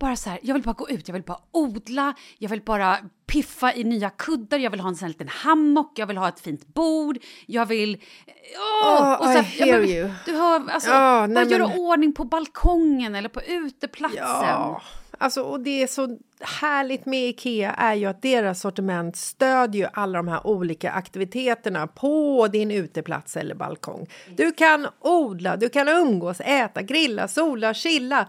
Bara så här, jag vill bara gå ut, jag vill bara odla, jag vill bara piffa i nya kuddar, jag vill ha en sån här liten hammock, jag vill ha ett fint bord, jag vill... Åh! Oh, och så I hear men, you. Du hör, alltså, Ja, bara göra men- ordning på balkongen eller på uteplatsen. Ja, alltså, och det är så härligt med Ikea är ju att deras sortiment stödjer ju alla de här olika aktiviteterna på din uteplats eller balkong. Du kan odla, du kan umgås, äta, grilla, sola, chilla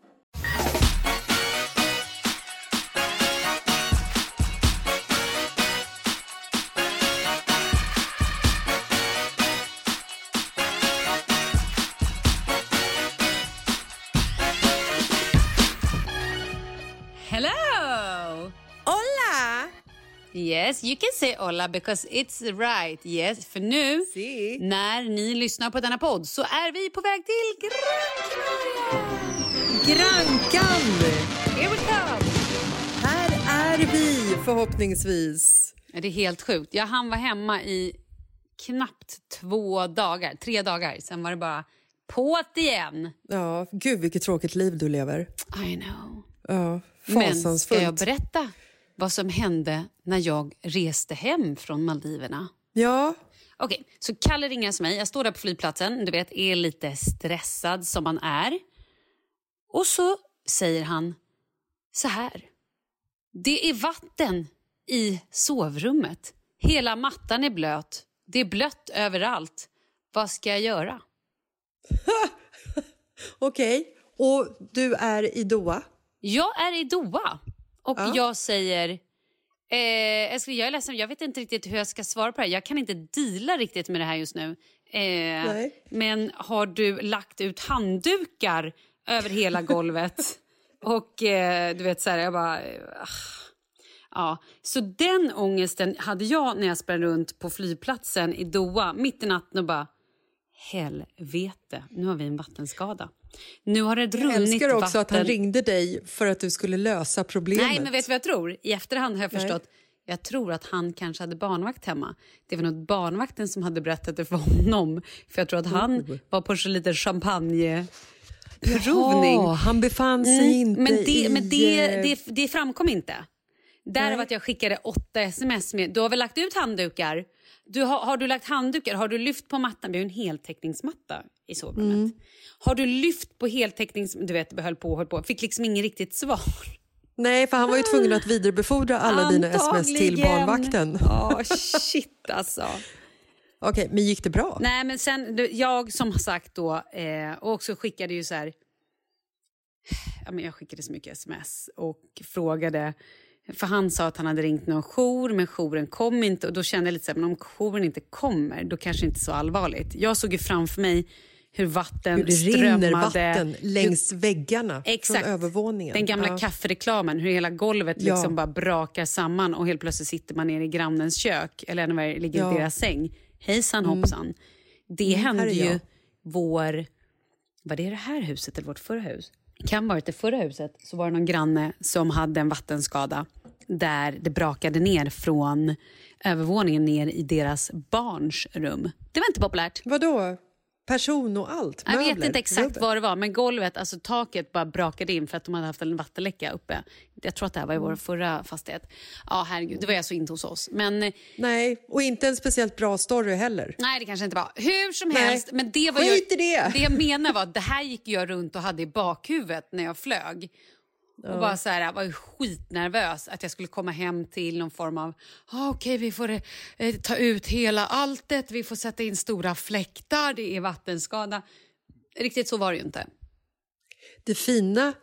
Hello! Hola! Yes, you can say hola because it's right. Yes, för nu Si. när ni lyssnar på denna podd så är vi på väg till. Grankan! Here we come! Här är vi förhoppningsvis. Det är helt sjukt. Jag hann vara hemma i knappt två dagar, tre dagar. Sen var det bara på't igen. Ja, gud vilket tråkigt liv du lever. I know. Ja, Men ska jag berätta vad som hände när jag reste hem från Maldiverna? Ja, Okej, så Kalle ringer mig. Jag står där på flygplatsen, du vet, är lite stressad som man är. Och så säger han så här. Det är vatten i sovrummet. Hela mattan är blöt. Det är blött överallt. Vad ska jag göra? okej. Och du är i Doha? Jag är i Doha och Ja. jag säger... Eh, älskling, jag är ledsen, jag vet inte riktigt hur jag ska svara på det här. Jag kan inte deala riktigt med det här just nu. Eh, men har du lagt ut handdukar över hela golvet? och eh, du vet så här, jag bara... eh, ah. Ja, så den ångesten hade jag när jag sprang runt på flygplatsen i Doha mitt i natten och bara helvete, nu har vi en vattenskada. Nu har det Jag runnit älskar också vatten. att han ringde dig för att du skulle lösa problemet. Nej, men vet du vad jag tror? I efterhand har jag Nej. förstått. Jag tror att han kanske hade barnvakt hemma. Det var nog barnvakten som hade berättat det för honom. För jag tror att han Oh. var på så lite champagneprovning. Ja, han befann sig inte Mm, men det, i... men det, det, det framkom inte. Därav Nej. att jag skickade åtta sms med... Du har väl lagt ut handdukar? Du har, har du lagt handdukar? Har du lyft på mattan? Vi har en heltäckningsmatta i sovrummet. Mm. Har du lyft på heltäcknings... Du vet, höll på och höll på. Fick liksom ingen riktigt svar. Nej, för han var ju tvungen att vidarebefordra alla dina sms till Antagligen. barnvakten. Ja, shit alltså. Okej, men gick det bra? Nej, men sen, jag som sagt då, eh, också skickade ju så här... Ja, men jag skickade så mycket sms och frågade... För Han sa att han hade ringt någon jour, men jouren kom inte. Och Då kände jag lite så här, men om jouren inte kommer, då kanske inte så allvarligt. Jag såg ju framför mig hur vatten Hur det strömmade. rinner vatten hur- längs väggarna Exakt. från övervåningen. Den gamla Ja. kaffereklamen, hur hela golvet Ja. liksom bara brakar samman och helt plötsligt sitter man nere i grannens kök eller ännu värre, ligger Ja. Mm. i deras säng. Hejsan hoppsan. Det här hände ju vår... Var det det här huset eller vårt förra hus? Kan ha varit det förra huset. Så var det någon granne som hade en vattenskada där det brakade ner från övervåningen ner i deras barns rum. Det var inte populärt. Vadå? Person och allt? Jag vet Möbler? inte exakt vad det var, men golvet, alltså taket bara brakade in för att de hade haft en vattenläcka uppe. Jag tror att det här var i Mm. vår förra fastighet. Ja, herregud, det var alltså inte hos oss. Men eh, Nej, och inte en speciellt bra story heller. nej, det kanske inte var. Hur som Nej. helst, men det var Skit ju, i det! det jag menar var att det här gick jag runt och hade i bakhuvudet när jag flög. Och bara så här, jag var skitnervös att jag skulle komma hem till någon form av... Ah, Okej, vi får eh, ta ut hela alltet, vi får sätta in stora fläktar, det är vattenskada. Riktigt så var det ju inte. Det fina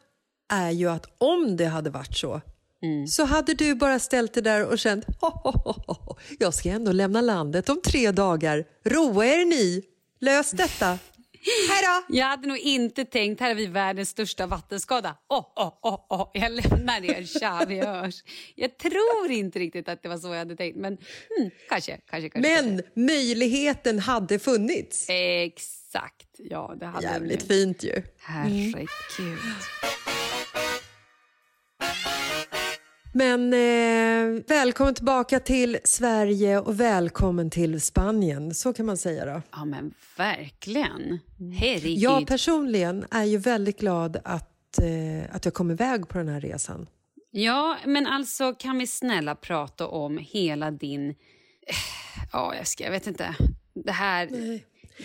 är ju att om det hade varit så Mm. så hade du bara ställt dig där och känt ho, ho, ho, ho. jag ska ändå lämna landet om tre dagar. Roa er ni. Lös detta. Hej då! Jag hade nog inte tänkt här har vi världens största vattenskada. Åh, åh, åh, åh, jag lämnar er, tja, vi hörs. Jag tror inte riktigt att det var så jag hade tänkt, men hmm, kanske, kanske, kanske. Men möjligheten hade funnits. kanske. Exakt, ja det hade Jävligt fint ju. Herregud. Men eh, välkommen tillbaka till Sverige och välkommen till Spanien. Så kan man säga då. Ja men verkligen. Herregud. Jag personligen är ju väldigt glad att, eh, att jag kom iväg på den här resan. Ja, men alltså kan vi snälla prata om hela din... Ja, jag, ska, jag vet inte. Det här...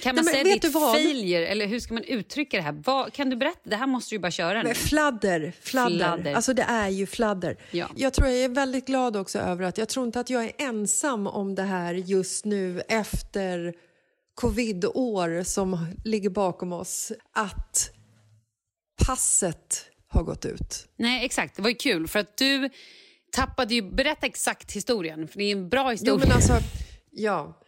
Kan man Nej, säga ditt failure, eller hur ska man uttrycka det här? Vad, kan du berätta? Det här måste du bara köra nu. Men fladder, fladder, Fladder. Alltså det är ju fladder. Ja. Jag tror jag är väldigt glad också över att jag tror inte att jag är ensam om det här just nu efter covid-år som ligger bakom oss. Att passet har gått ut. Nej, exakt. Det var ju kul, för att du tappade ju... Berätta exakt historien, för det är en bra Jo historia. men alltså, ja.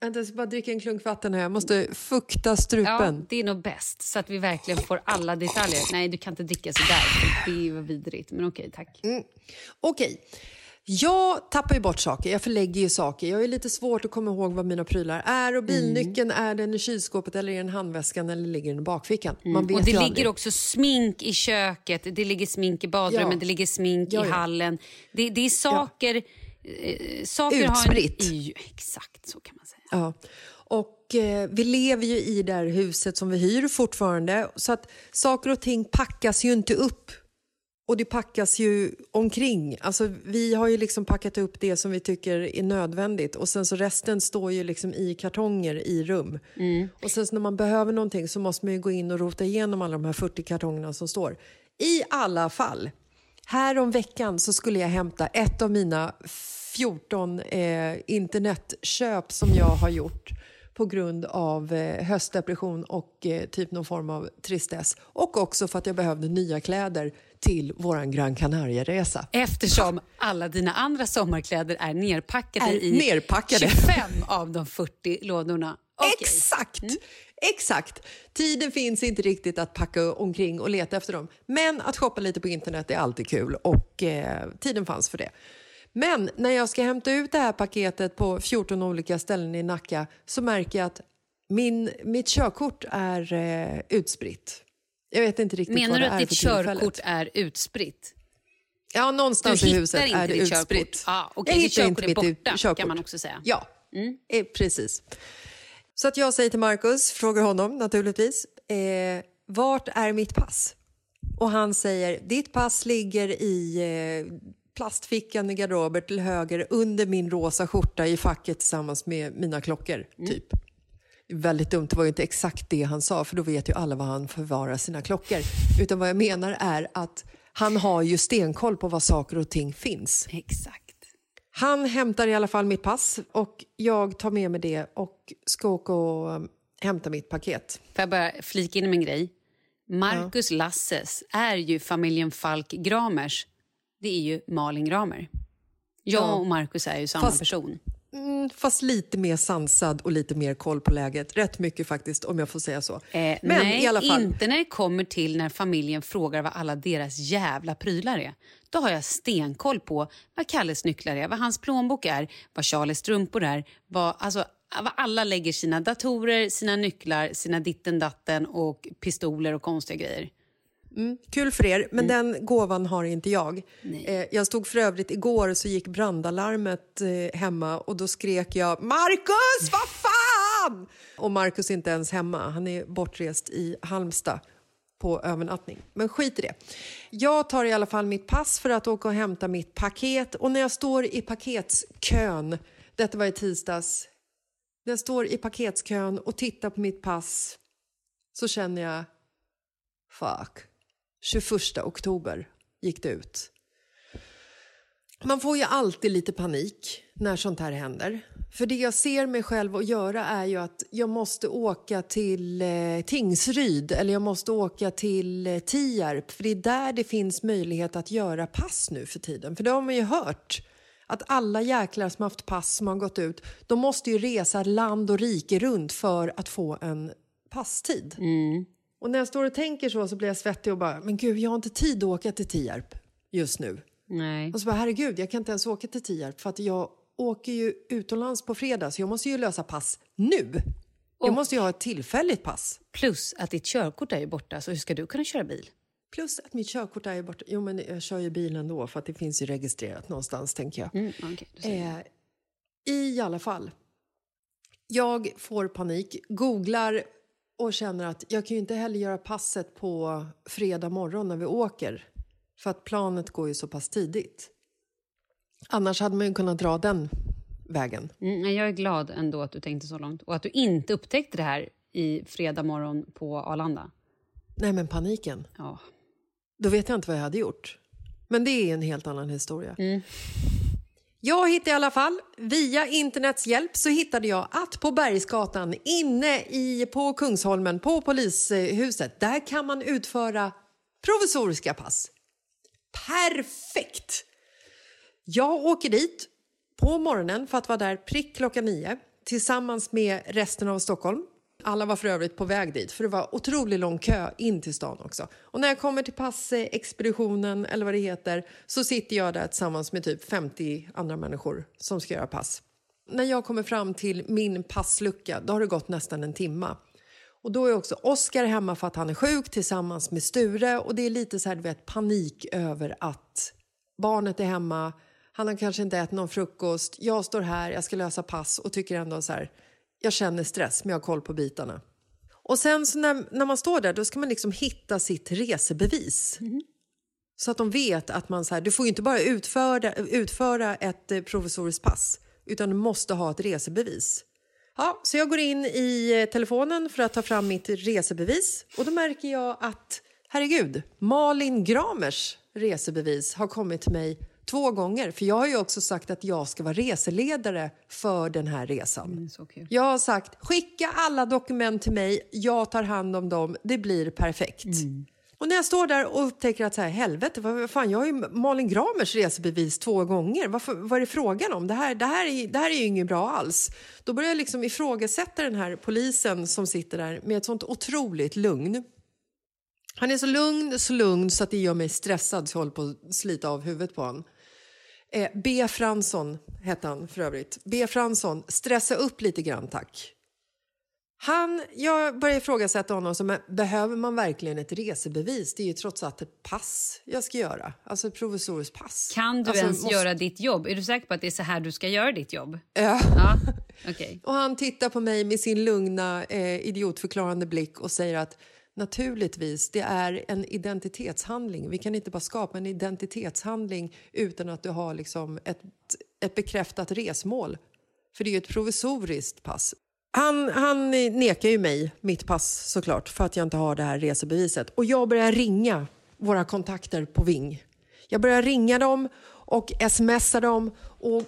Vänta, jag ska bara dricka en klunk vatten här. Jag måste fukta Ja, strupen. det är nog bäst, så att vi verkligen får alla detaljer. Nej, du kan inte dricka så där, det var vidrigt. Men okej, tack. Okej. Jag tappar ju bort saker, jag förlägger ju saker. Jag är lite svårt att komma ihåg vad mina prylar är. Och bilnyckeln, är den i kylskåpet eller i den handväskan eller ligger den i bakfickan? Man vet Och det ligger aldrig. också smink i köket, det ligger smink i badrummet, Ja. det ligger smink Ja, i ja. hallen. Det, det är saker... Eh, saker Utspritt. Har en, i, exakt, så kan man säga. Ja. Och eh, vi lever ju i det här huset som vi hyr fortfarande. Så att saker och ting packas ju inte upp. Och det packas ju omkring. Alltså, vi har ju liksom packat upp det som vi tycker är nödvändigt och sen så resten står ju liksom i kartonger i rum. Och sen så när man behöver någonting så måste man ju gå in och rota igenom alla de här 40 kartongerna som står. I alla fall, här om veckan så skulle jag hämta ett av mina 14 eh, internetköp som jag har gjort på grund av eh, höstdepression och eh, typ någon form av tristess. Och också för att jag behövde nya kläder till våran Gran Canaria-resa. Eftersom alla dina andra sommarkläder är nerpackade Är i nerpackade. 25 av de 40 lådorna. Okej. Exakt! Exakt! Tiden finns inte riktigt att packa omkring och leta efter dem. Men att shoppa lite på internet är alltid kul och eh, tiden fanns för det. Men när jag ska hämta ut det här paketet på 14 olika ställen i Nacka så märker jag att Min, mitt körkort är eh, utspritt. Jag vet inte riktigt Menar vad du det att är ditt för tillfället. körkort är utspritt? Ja, någonstans Du i huset inte är det ditt utspritt. Ah, okej, jag ditt hittar inte mitt borta, körkort. kan man också säga. Ja, Mm. eh, precis. Så att jag säger till Marcus, frågar honom naturligtvis, eh, vart är mitt pass? Och han säger, ditt pass ligger i eh, plastfickan i garderober till höger under min rosa skjorta i facket tillsammans med mina klockor, Mm. typ. Väldigt dumt, det var ju inte exakt det han sa för då vet ju alla var han förvarar sina klockor. Utan vad jag menar är att han har ju stenkoll på var saker och ting finns. Exakt. Han hämtar i alla fall mitt pass och jag tar med mig det och ska åka och um, hämta mitt paket. Får jag bara flika in med en grej? Marcus Lasses är ju familjen Falk Gramers. Det är ju Malin Gramer. Jag Ja. och Marcus är ju samma Fast- person. Mm, fast lite mer sansad och lite mer koll på läget. Rätt mycket faktiskt, om jag får säga så. Eh, Men nej, i alla fall. inte när det kommer till när familjen frågar vad alla deras jävla prylar är. Då har jag stenkoll på vad Kalles nycklar är, vad hans plånbok är, vad Charles strumpor är, vad, alltså, vad alla lägger sina datorer, sina nycklar, sina ditten datten och pistoler och konstiga grejer. Kul för er, men den gåvan har inte jag. Eh, jag stod för övrigt igår så gick brandalarmet eh, hemma och då skrek jag Marcus, vad fan! Och Marcus är inte ens hemma, han är bortrest i Halmstad på övernattning. Men skit i det. Jag tar i alla fall mitt pass för att åka och hämta mitt paket och när jag står i paketskön, detta var i tisdags, när jag står i paketskön och tittar på mitt pass så känner jag Fuck. 21 oktober gick det ut. Man får ju alltid lite panik när sånt här händer. För det jag ser mig själv att göra är ju att jag måste åka till eh, Tingsryd eller jag måste åka till eh, Tierp för det är där det finns möjlighet att göra pass nu för tiden. För det har man ju hört. Att alla jäklar som haft pass som har gått ut, de måste ju resa land och rike runt för att få en passtid. Mm. Och när jag står och tänker så så blir jag svettig och bara, men gud, jag har inte tid att åka till Tierp just nu. Nej. Och så bara, herregud, jag kan inte ens åka till Tierp för att jag åker ju utomlands på fredag så jag måste ju lösa pass nu. Jag Och- måste ju ha ett tillfälligt pass. Plus att ditt körkort är ju borta, så hur ska du kunna köra bil? Plus att mitt körkort är borta. Jo, men jag kör ju bilen då för att det finns ju registrerat någonstans, tänker jag. Mm, jag. Eh, I alla fall. Jag får panik, googlar och känner att jag kan ju inte heller göra passet på fredag morgon när vi åker. För att planet går ju så pass tidigt. Annars hade man ju kunnat dra den vägen. Mm, jag är glad ändå att du tänkte så långt och att du inte upptäckte det här i fredag morgon på Arlanda. Nej men paniken. Ja. Då vet jag inte vad jag hade gjort. Men det är en helt annan historia. Jag hittade i alla fall, via internets hjälp, så hittade jag att på Bergsgatan inne i, på Kungsholmen, på polishuset, där kan man utföra provisoriska pass. Perfekt! Jag åker dit på morgonen för att vara där prick klockan nio tillsammans med resten av Stockholm. Alla var för övrigt på väg dit för det var otroligt lång kö in till stan också. Och när jag kommer till passexpeditionen eller vad det heter så sitter jag där tillsammans med typ 50 andra människor som ska göra pass. När jag kommer fram till min passlucka då har det gått nästan en timma. Och då är också Oskar hemma för att han är sjuk tillsammans med Sture och det är lite så här, du vet, panik över att barnet är hemma, han har kanske inte ätit någon frukost, jag står här, jag ska lösa pass och tycker ändå så här, jag känner stress men jag har koll på bitarna. Och sen så när, när man står där då ska man liksom hitta sitt resebevis. Så att de vet att man så här, du får inte bara utföra, utföra ett eh, provisoriskt pass utan du måste ha ett resebevis. Ja, så jag går in i eh, telefonen för att ta fram mitt resebevis och då märker jag att herregud, Malin Gramers resebevis har kommit till mig två gånger för jag har ju också sagt att jag ska vara reseledare för den här resan. Mm. Jag har sagt skicka alla dokument till mig, jag tar hand om dem, det blir perfekt. Och när jag står där och upptäcker att så här, helvete, vad fan, jag har ju Malin Gramers resebevis två gånger. Varför, vad är det frågan om? Det här, det, här är, det här är ju inget bra alls. Då börjar jag liksom ifrågasätta den här polisen som sitter där med ett sånt otroligt lugn. Han är så lugn, så lugn så att det gör mig stressad så jag håller på att slita av huvudet på honom. Eh, B. Fransson hette han för övrigt. B. Fransson, stressa upp lite grann tack. Han, jag börjar ifrågasätta honom som behöver man verkligen ett resebevis? Det är ju trots allt ett pass jag ska göra, alltså ett provisoriskt pass. Kan du alltså, ens måste... göra ditt jobb? Är du säker på att det är så här du ska göra ditt jobb? Ja. ja. Okay. och han tittar på mig med sin lugna, eh, idiotförklarande blick och säger att Naturligtvis, det är en identitetshandling. Vi kan inte bara skapa en identitetshandling utan att du har liksom ett, ett bekräftat resmål. För det är ju ett provisoriskt pass. Han, han nekar ju mig mitt pass såklart för att jag inte har det här resebeviset. Och jag börjar ringa våra kontakter på Ving. Jag börjar ringa dem och smsa dem. Och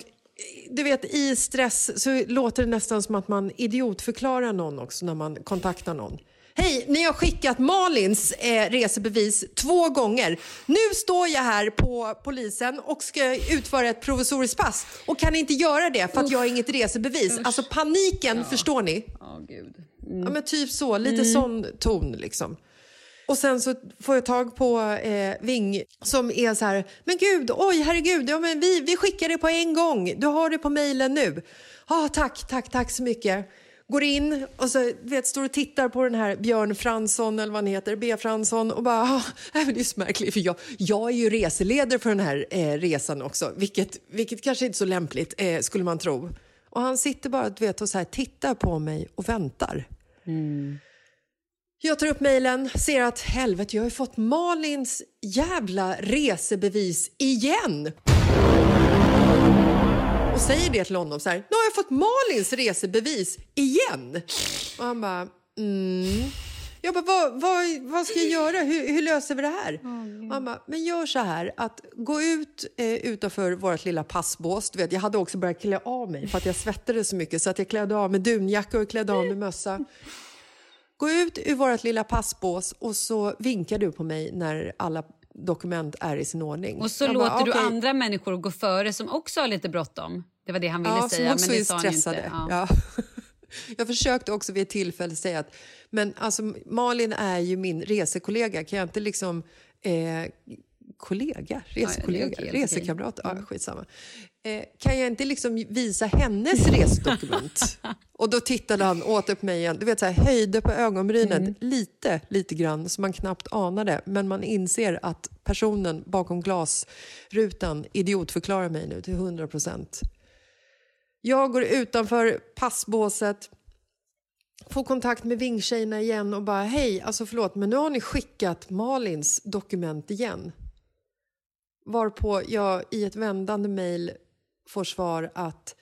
du vet, i stress så låter det nästan som att man idiotförklarar någon också när man kontaktar någon. Hej, ni har skickat Malins eh, resebevis två gånger. Nu står jag här på polisen och ska utföra ett provisoriskt pass och kan inte göra det för att jag har inget resebevis. Usch. Alltså paniken, ja. förstår ni? Oh, Gud. Mm. Ja, men typ så, lite mm. sån ton liksom. Och sen så får jag tag på eh, Ving som är så här, men gud, oj herregud, ja, men vi, vi skickar det på en gång, du har det på mejlen nu. Ah, tack, tack, tack så mycket går in och så, vet, står och tittar på den här Björn Fransson, eller vad han heter, B. Fransson och bara, ah, det är så märkligt för jag, jag är ju reseledare för den här eh, resan också, vilket, vilket kanske inte är så lämpligt eh, skulle man tro. Och han sitter bara du vet, och så här, tittar på mig och väntar. Mm. Jag tar upp mejlen, ser att helvete, jag har ju fått Malins jävla resebevis igen säger det till honom så här, nu har jag fått Malins resebevis igen. Och han bara, mm. Jag bara, vad, vad, vad ska jag göra? Hur, hur löser vi det här? Mm. Han bara, men gör så här, att gå ut eh, utanför vårt lilla passbås. Du vet, jag hade också börjat klä av mig för att jag svettades så mycket så att jag klädde av mig dunjacka och klädde av mig mössa. Gå ut ur vårt lilla passbås och så vinkar du på mig när alla dokument är i sin ordning. Och så jag låter bara, du okay. andra människor gå före som också har lite bråttom. Det var det han ville ja, säga. Som men det är stressade. Ja. Ja. Jag försökte också vid ett tillfälle säga att men alltså, Malin är ju min resekollega. Kan jag inte liksom... Eh, kollega? Resekollega? Ja, okay, resekamrat? Okay. Ja, skitsamma. Eh, kan jag inte liksom visa hennes resedokument? och då tittade han åter på mig igen. Du vet, så här, höjde på ögonbrynet mm. lite, lite grann, så man knappt anade. Men man inser att personen bakom glasrutan idiotförklarar mig nu till 100 procent. Jag går utanför passbåset, får kontakt med vingtjejerna igen och bara hej, alltså förlåt, men nu har ni skickat Malins dokument igen. Varpå jag i ett vändande mejl får svar att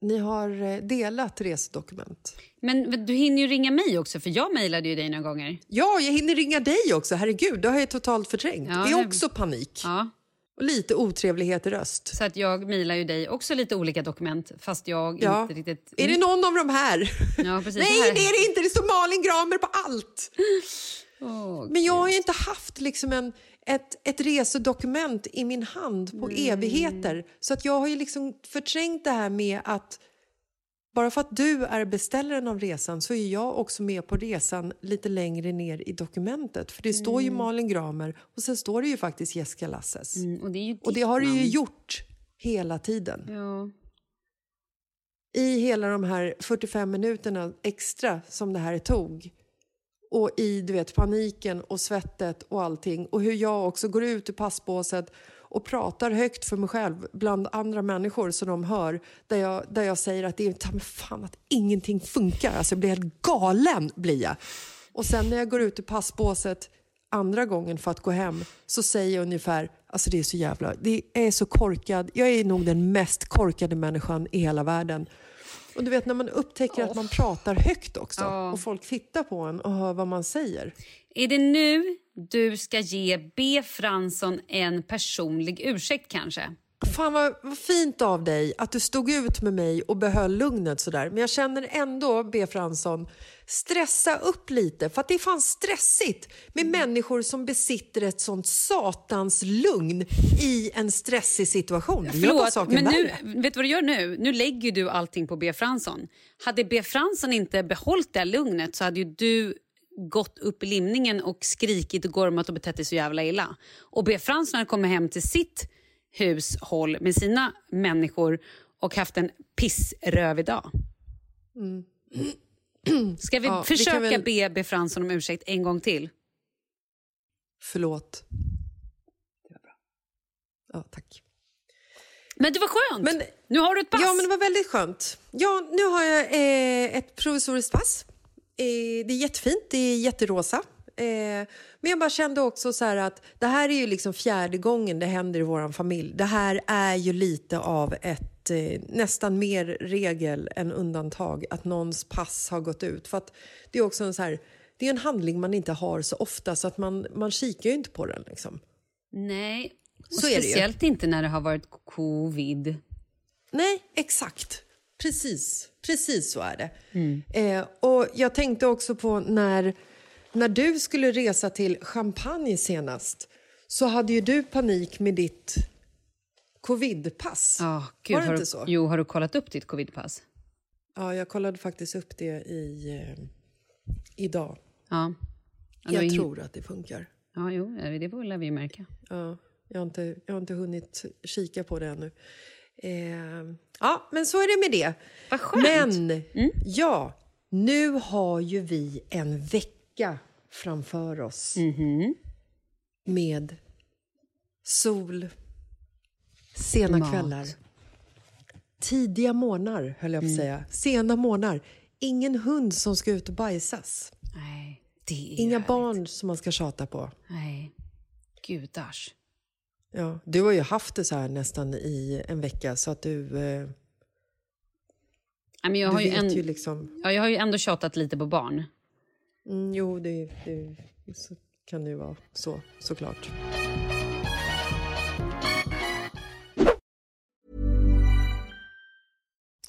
ni har eh, delat resedokument. Men du hinner ju ringa mig också, för jag mejlade ju dig några gånger. Ja, jag hinner ringa dig också. Herregud, det har jag totalt förträngt. Ja, det är också panik. Ja. Och lite otrevlighet i röst. Så att jag mejlar ju dig också lite olika dokument fast jag ja. inte riktigt... Är det någon av de här? Ja, precis, Nej, här. det är det inte! Det står Malin Gramer på allt! Oh, Men jag har ju inte haft liksom en, ett, ett resedokument i min hand på mm. evigheter. Så att jag har ju liksom förträngt det här med att bara för att du är beställaren av resan så är jag också med på resan lite längre ner i dokumentet. För det mm. står ju mm. Malin Gramer och sen står det ju faktiskt Jessica Lasses. Mm, och, det och, det har det ju gjort hela tiden. Ja. I hela de här 45 minuterna extra som det här tog och i du vet, paniken och svettet och allting och hur jag också går ut ur passbåset och pratar högt för mig själv bland andra människor så de hör där jag, där jag säger att det är ta fan att ingenting funkar. Alltså jag blir helt galen blir jag. Och sen när jag går ut ur passbåset andra gången för att gå hem så säger jag ungefär, alltså det är så jävla, det är så korkad, jag är nog den mest korkade människan i hela världen. Och du vet när man upptäcker oh. att man pratar högt också oh. och folk tittar på en och hör vad man säger. Är det nu du ska ge B. Fransson en personlig ursäkt kanske? Fan vad, vad, fint av dig att du stod ut med mig och behöll lugnet sådär. Men jag känner ändå, B. Fransson, stressa upp lite. För att det är fan stressigt med mm. människor som besitter ett sånt satans lugn i en stressig situation. Det Förlåt, men nu, vet du vad du gör nu? Nu lägger du allting på B. Fransson. Hade B. Fransson inte behållit det lugnet så hade ju du gått upp i limningen och skrikit och gormat och betett dig så jävla illa. Och B. Fransson hade kommit hem till sitt hushåll med sina människor och haft en pissrövig dag. Mm. Ska vi Ja, vi försöka kan väl- be B. Fransson om ursäkt en gång till? Förlåt. Det var bra. Ja, tack. Men det var skönt! Men- nu har du ett pass! Ja, men det var väldigt skönt. Ja, nu har jag eh, ett provisoriskt pass. Eh, det är jättefint, det är jätterosa. Eh, men jag bara kände också så här att det här är ju liksom fjärde gången det händer i vår familj. Det här är ju lite av ett eh, nästan mer regel än undantag att någons pass har gått ut. För att det är också en så här, det är en handling man inte har så ofta så att man, man kikar ju inte på den liksom. Nej, och Så speciellt inte när det har varit covid. Nej, exakt. Precis, precis så är det. Eh, och jag tänkte också på när, när du skulle resa till Champagne senast så hade ju du panik med ditt covidpass. Oh, Gud, Var det inte du, så? Jo, har du kollat upp ditt covidpass? Ja, jag kollade faktiskt upp det i, eh, idag. Ja. Ja, Jag tror att det funkar. Ja, jo, det får vi märka. Ja, jag, har inte, jag har inte hunnit kika på det ännu. Eh, ja, men så är det med det. Vad skönt. Men, ja, nu har ju vi en vecka framför oss med sol, sena Mat. kvällar, tidiga morgnar, höll jag på att säga. Sena morgnar. Ingen hund som ska ut och bajsas. Nej, det är Inga härligt. barn som man ska tjata på. Nej, gudars. Ja, du har ju haft det så här nästan i en vecka så att du, eh, Ja, men jag, du har ju vet en, ju liksom... ja, jag har ju ändå tjatat lite på barn. Mm, jo, det, det kan det ju vara så, såklart.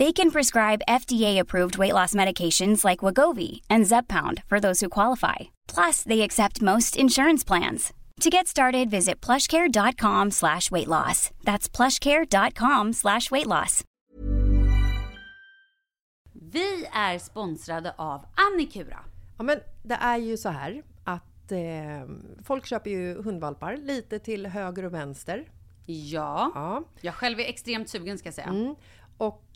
They can prescribe FDA-approved weight loss medications like Wagovi and Zepbound for those who qualify. Plus, they accept most insurance plans. To get started, visit plushcare.com slash weight loss. That's plushcare.com slash weight loss. Vi är sponsrade av Annikura. Ja, men det är ju så här att eh, folk köper ju hundvalpar lite till höger och vänster. Ja, Ja. jag själv är extremt sugen ska jag säga. Mm. Och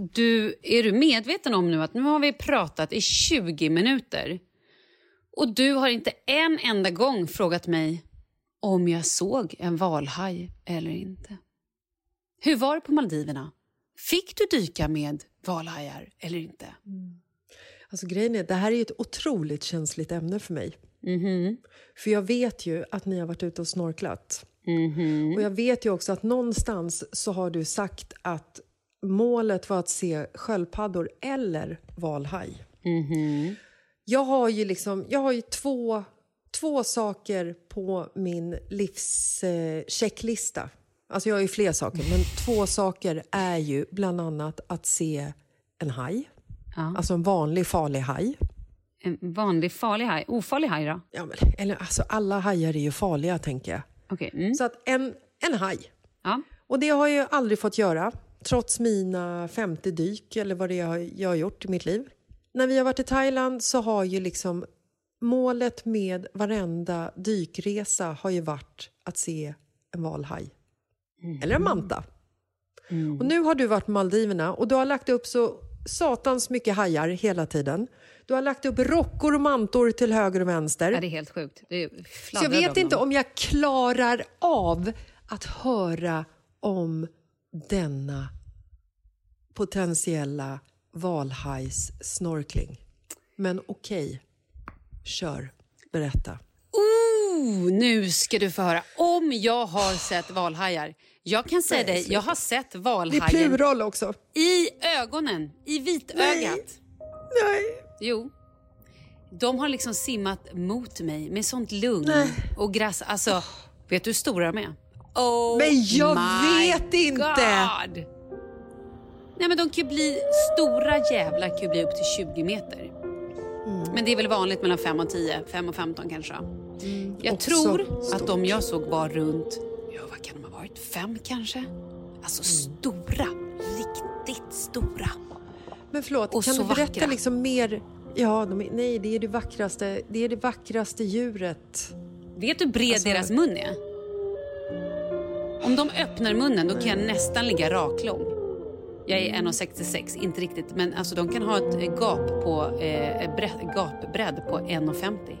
du, är du medveten om nu att nu har vi pratat i 20 minuter och du har inte en enda gång frågat mig om jag såg en valhaj eller inte. Hur var det på Maldiverna? Fick du dyka med valhajar eller inte? Mm. Alltså grejen är, det här är ett otroligt känsligt ämne för mig. Mm -hmm. För jag vet ju att ni har varit ute och snorklat. Mm -hmm. Och jag vet ju också att någonstans så har du sagt att målet var att se sköldpaddor eller valhaj. Mm -hmm. Jag har ju liksom, jag har ju två, två saker på min livschecklista. Eh, alltså jag har ju fler saker, men två saker är ju bland annat att se en haj. Ja. Alltså en vanlig farlig haj. En vanlig farlig haj? Ofarlig haj då? Ja, men, eller, alltså, alla hajar är ju farliga, tänker jag. Okay. Mm. Så att en, en haj. Ja. Och det har jag aldrig fått göra, trots mina 50 dyk eller vad det är jag har gjort i mitt liv. När vi har varit i Thailand så har ju liksom målet med varenda dykresa har ju varit att se en valhaj. Mm. Eller en manta. Mm. Och nu har du varit på Maldiverna och du har lagt upp så satans mycket hajar hela tiden. Du har lagt upp rockor och mantor till höger och vänster. Ja, det är helt sjukt. Det så jag vet inte om jag klarar av att höra om denna potentiella valhajs snorkling. Men okej, okay. kör. Berätta. Ooh, nu ska du få höra. Om jag har sett valhajar. Jag kan säga dig, jag har sett valhajen. Är plural också. I ögonen, i vitögat. Nej. Nej. Jo. De har liksom simmat mot mig med sånt lugn Nej. och gräs. Alltså, vet du hur stora de är? Oh Men jag vet inte! God. Nej men de kan bli, stora jävlar kan ju bli upp till 20 meter. Mm. Men det är väl vanligt mellan 5 och 10, 5 och 15 kanske. Mm. Jag Också tror stort. att de jag såg var runt, ja vad kan de ha varit, 5 kanske? Alltså Mm. stora, riktigt stora. Men förlåt, Och kan du berätta vackra. liksom mer? Ja, de nej, det är det vackraste, det är det vackraste djuret. Vet du hur bred Alltså- deras mun är? Om de öppnar munnen då kan jag nästan ligga raklång. Jag är 1,66, inte riktigt, men alltså de kan ha ett gap på, eh, bredd, gapbredd på 1,50.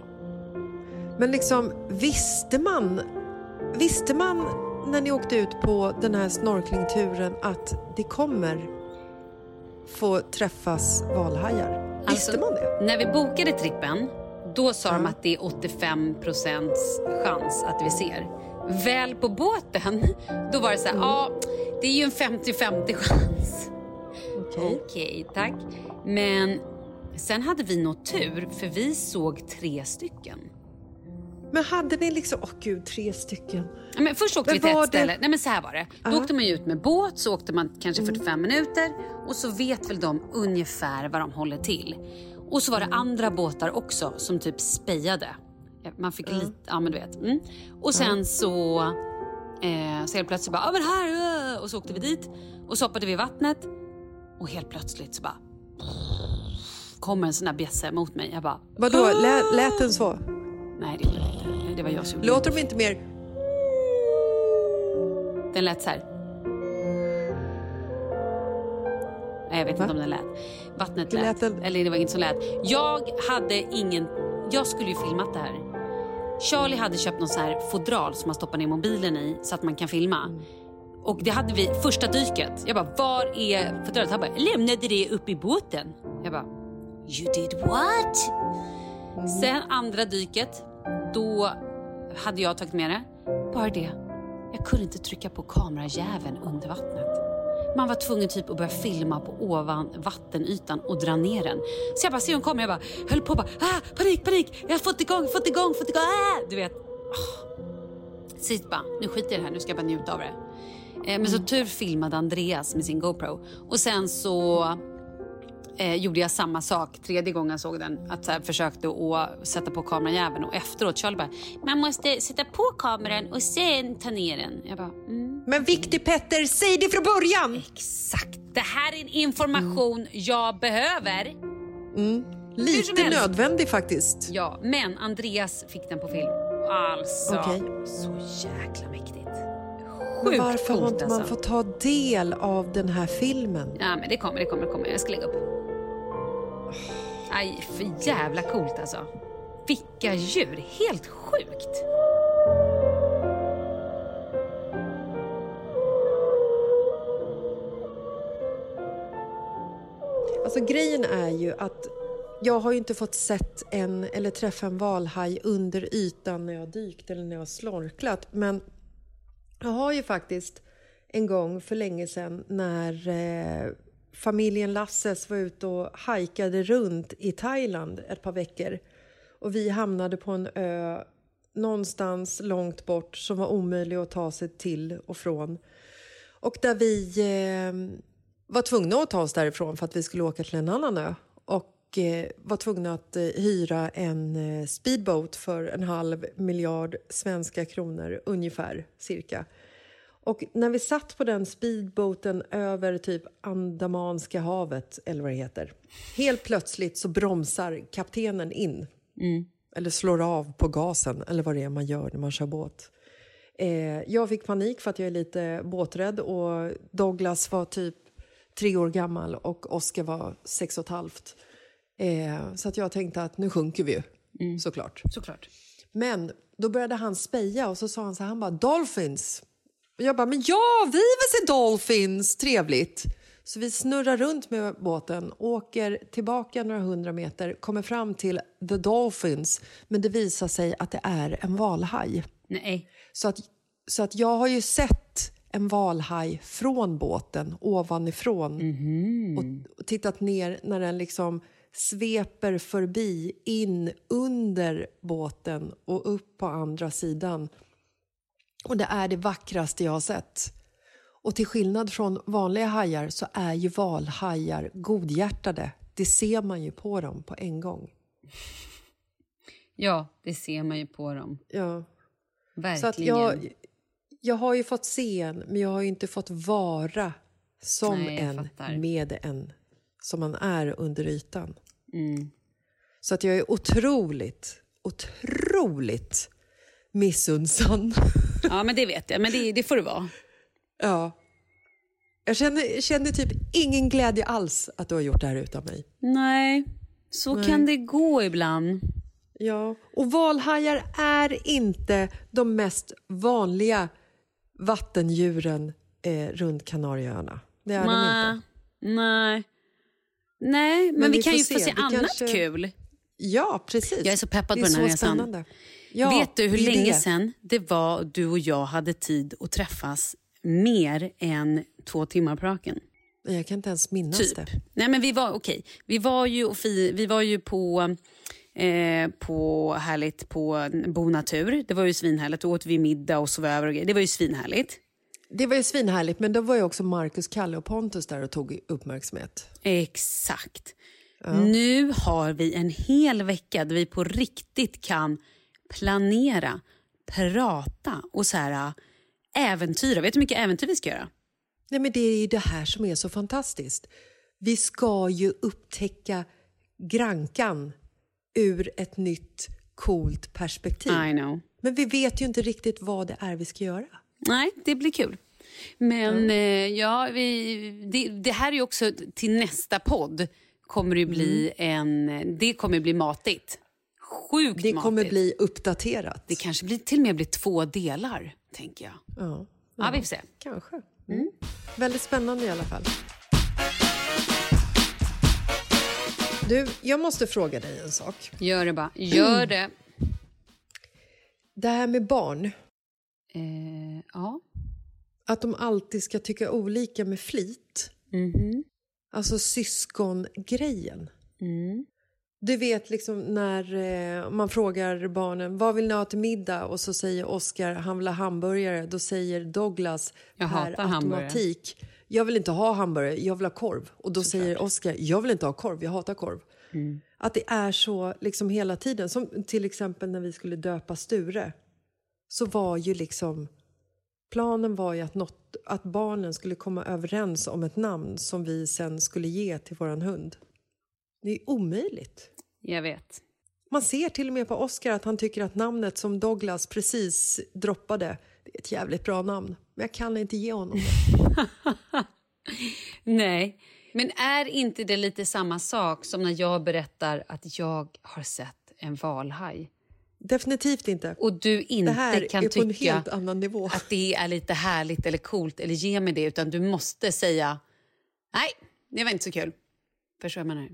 Men liksom, visste man, visste man när ni åkte ut på den här snorklingturen att det kommer få träffas valhajar? Visste Alltså, man det? När vi bokade trippen, då sa de Ja. att det är 85 procents chans att vi ser. Väl på båten, då var det så här, ja, det är ju en 50-50 chans. Okej. Okej, tack. Men sen hade vi något tur, för vi såg tre stycken. Men hade ni liksom, åh gud, tre stycken. Ja, Men först åkte Men vi till var ett det- ställe. Nej men så här var det. Då Ja. åkte man ut med båt, så åkte man kanske 45 minuter och så vet väl de ungefär vad de håller till. Och så var det andra båtar också som typ spejade. Man fick lite, ja men du vet. Mm. Och sen så, eh, så helt plötsligt bara, ja men här, äh. och så åkte vi dit och så hoppade vi i vattnet och helt plötsligt så bara kommer en sån där bjässe mot mig. Jag bara... Vadå, lät, lät den så? Nej, det gjorde den inte. Det var jag som Låter de inte mer... Den lät så här. Nej, jag vet Va? inte om den lät. Vattnet lät. lät? Eller det var inget som lät. Jag hade ingen... Jag skulle ju filmat det här. Charlie hade köpt någon så här fodral som man stoppar ner mobilen i så att man kan filma. Och det hade vi första dyket. Jag bara, var är fodralet? Han bara, lämnade det uppe i båten. Jag bara, you did what? Sen andra dyket, då hade jag tagit med det. Bara det, jag kunde inte trycka på kamerajäveln under vattnet. Man var tvungen typ att börja filma på ovan vattenytan och dra ner den. Så jag bara ser hon kommer, jag bara höll på bara, ah, panik, panik, jag har fått igång, fått igång, fått igång, ah! Du vet. Sist bara, nu skiter jag i det här, nu ska jag bara njuta av det. Eh, men så tur filmade Andreas med sin GoPro. Och sen så eh, gjorde jag samma sak tredje gången jag såg den. Att så här, försökte att sätta på kamerajäveln och efteråt Charlie bara, man måste sätta på kameran och sen ta ner den. Jag bara, mm. Men Viktig Petter, säg det från början! Exakt, det här är en information jag behöver. Mm. Lite nödvändig faktiskt. Ja, men Andreas fick den på film. Alltså, Okej. så jäkla mäktigt. Sjukt varför har inte man alltså. fått ta del av den här filmen? Ja, men det kommer, det kommer, det kommer. Jag ska lägga upp. Aj, för jävla coolt alltså. Vilka djur, helt sjukt. Alltså grejen är ju att jag har ju inte fått sett en eller träffa en valhaj under ytan när jag har dykt eller när jag har snorklat. Men jag har ju faktiskt en gång för länge sedan när eh, familjen Lasses var ute och hajkade runt i Thailand ett par veckor. Och vi hamnade på en ö någonstans långt bort som var omöjlig att ta sig till och från. Och där vi eh, var tvungna att ta oss därifrån för att vi skulle åka till en annan ö. Och eh, var tvungna att eh, hyra en eh, speedboat för en halv miljard svenska kronor ungefär, cirka. Och när vi satt på den speedboaten över typ Andamanska havet, eller vad det heter. Helt plötsligt så bromsar kaptenen in. Eller slår av på gasen, eller vad det är man gör när man kör båt. Eh, jag fick panik för att jag är lite båträdd och Douglas var typ tre år gammal och Oscar var sex och ett halvt. Eh, så att jag tänkte att nu sjunker vi ju, såklart. Såklart. Men då började han speja och så sa han så här, han bara “Dolphins”. Och jag bara “Men ja, vi vill se Dolphins, trevligt”. Så vi snurrar runt med båten, åker tillbaka några hundra meter, kommer fram till The Dolphins, men det visar sig att det är en valhaj. Nej. Så att, så att jag har ju sett en valhaj från båten, ovanifrån och, och tittat ner när den liksom sveper förbi in under båten och upp på andra sidan. Och det är det vackraste jag har sett. Och till skillnad från vanliga hajar så är ju valhajar godhjärtade. Det ser man ju på dem på en gång. Ja, det ser man ju på dem. Ja. Verkligen. Så att jag, jag har ju fått se en, men jag har ju inte fått vara som Nej, en fattar. med en som man är under ytan. Mm. Så att jag är otroligt, otroligt missunnsam. Ja, men det vet jag. Men det, det får det vara. ja. Jag känner, känner typ ingen glädje alls att du har gjort det här utan mig. Nej, så Nej. kan det gå ibland. Ja, och valhajar är inte de mest vanliga vattendjuren eh, runt Kanarieöarna. Det är de Nej. inte. Nej. Nej, men, Men vi, vi kan ju få se. Vi annat kanske- kul. Ja, precis. Jag är så peppad det på är den här så resan. spännande. Ja, Vet du hur länge det. sedan det var du och jag hade tid att träffas mer än två timmar på raken? Jag kan inte ens minnas Typ. det. Nej, men vi var, okej. Vi var ju, vi var ju på, eh, på härligt på Bonatur. Det var ju svinhärligt. Då åt vi middag och sov över och. Det var ju svinhärligt. Det var ju svinhärligt, men då var ju också Marcus, Kalle och Pontus där och tog uppmärksamhet. Exakt. Nu har vi en hel vecka där vi på riktigt kan planera, prata och så här äventyra. Vet du hur mycket äventyr vi ska göra? Nej, men det är ju det här som är så fantastiskt. Vi ska ju upptäcka Grankan ur ett nytt coolt perspektiv. I know. Men vi vet ju inte riktigt vad det är vi ska göra. Nej, det blir kul. Men eh, ja, vi, det, det här är ju också till nästa podd kommer det bli en... Det kommer bli matigt. Sjukt Det matigt. kommer bli uppdaterat. Det kanske blir, till och med blir två delar, tänker jag. Ja, Ja, vi får se. kanske. Mm. Väldigt spännande i alla fall. Du, jag måste fråga dig en sak. Gör det bara. Gör det. Det här med barn, Eh, ja. att de alltid ska tycka olika med flit. Mhm. Alltså syskongrejen. Mm. Du vet liksom när eh, man frågar barnen vad vill ni ha till middag och så säger Oscar han vill ha hamburgare. Då säger Douglas Jag per hatar hamburgare. automatik jag vill inte ha hamburgare, jag vill ha korv. Och då säger Oscar jag vill inte ha korv, jag hatar korv. Mm. Att det är så liksom hela tiden. Som till exempel när vi skulle döpa Sture. Så var ju liksom planen var ju att, något, att barnen skulle komma överens om ett namn som vi sen skulle ge till våran hund. Det är omöjligt. Jag vet. Man ser till och med på Oscar att han tycker att namnet som Douglas precis droppade, det är ett jävligt bra namn. Men jag kan inte ge honom det. Nej. Men är inte det lite samma sak som när jag berättar att jag har sett en valhaj? Definitivt inte. Och du det inte här kan är på en tycka helt annan nivå. att det är lite härligt eller coolt eller ge mig det utan du måste säga nej, det var inte så kul. Förstår jag menar?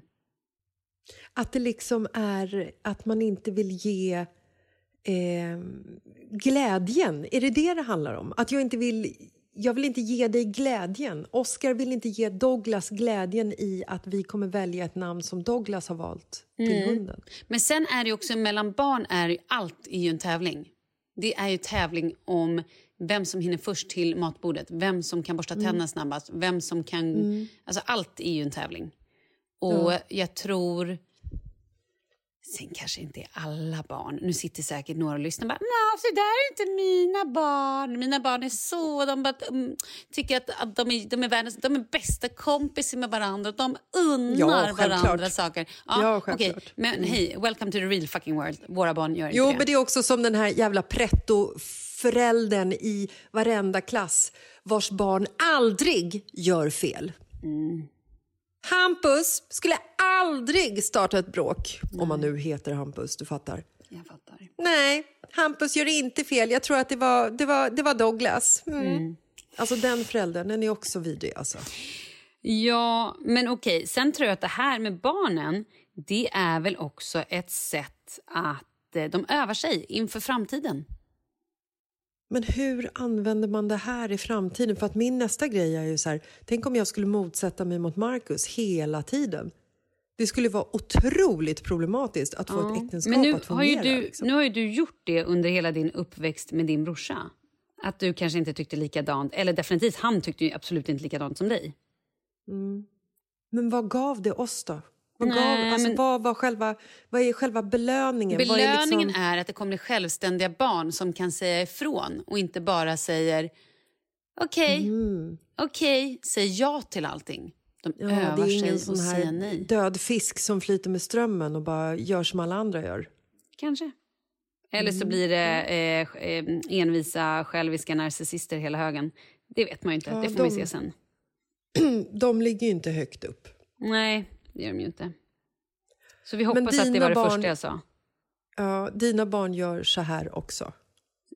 Att det liksom är att man inte vill ge eh, glädjen. Är det det det handlar om? Att jag inte vill... Jag vill inte ge dig glädjen. Oscar vill inte ge Douglas glädjen i att vi kommer välja ett namn som Douglas har valt till Mm. hunden. Men sen är det också mellan barn, är ju, allt är ju en tävling. Det är ju tävling om vem som hinner först till matbordet, vem som kan borsta tänderna snabbast, vem som kan... Alltså allt är ju en tävling. Och jag tror... Sen kanske inte är alla barn. Nu sitter säkert några och lyssnar och bara så där är inte mina barn. Mina barn är så... De bara, mm, tycker att, att de, är, de, är världens, de är bästa kompisar med varandra. De unnar Ja, varandra saker. Ja, okej. självklart. Men hej, welcome to the real fucking world. Våra barn gör inte Jo, det. men det är också som den här jävla pretto-föräldern i varenda klass vars barn aldrig gör fel. Hampus skulle aldrig starta ett bråk. Om man nu heter Hampus, du fattar. Jag fattar. Nej, Hampus gör inte fel. Jag tror att det var, det var, det var Douglas. Mm. Alltså den föräldern, den är också vidrig alltså. Ja, men okej. Sen tror jag att det här med barnen, det är väl också ett sätt att eh, de övar sig inför framtiden. Men hur använder man det här i framtiden? För att min nästa grej är ju så här, tänk om jag skulle motsätta mig mot Marcus hela tiden. Det skulle vara otroligt problematiskt att få ett äktenskap Men nu att har, ju fungera. du, liksom. nu har ju du gjort det under hela din uppväxt med din brorsa. Att du kanske inte tyckte likadant, eller definitivt han tyckte ju absolut inte likadant som dig. Men vad gav det oss då? Nej, alltså, men- vad, var själva, vad är själva belöningen? Vad är Belöningen liksom- är att det kommer självständiga barn som kan säga ifrån och inte bara säger okej, Mm. okej, säg ja till allting. De Ja, övar det är sig säger här nej. död fisk som flyter med strömmen och bara gör som alla andra gör. Kanske. Eller Mm. så blir det eh, eh, envisa, själviska narcissister hela högen. Det vet man ju inte. Ja, det får de- vi se sen. De ligger ju inte högt upp. Nej, det gör de ju inte. Så vi hoppas att det var det barn- första jag sa. Ja, dina barn gör så här också.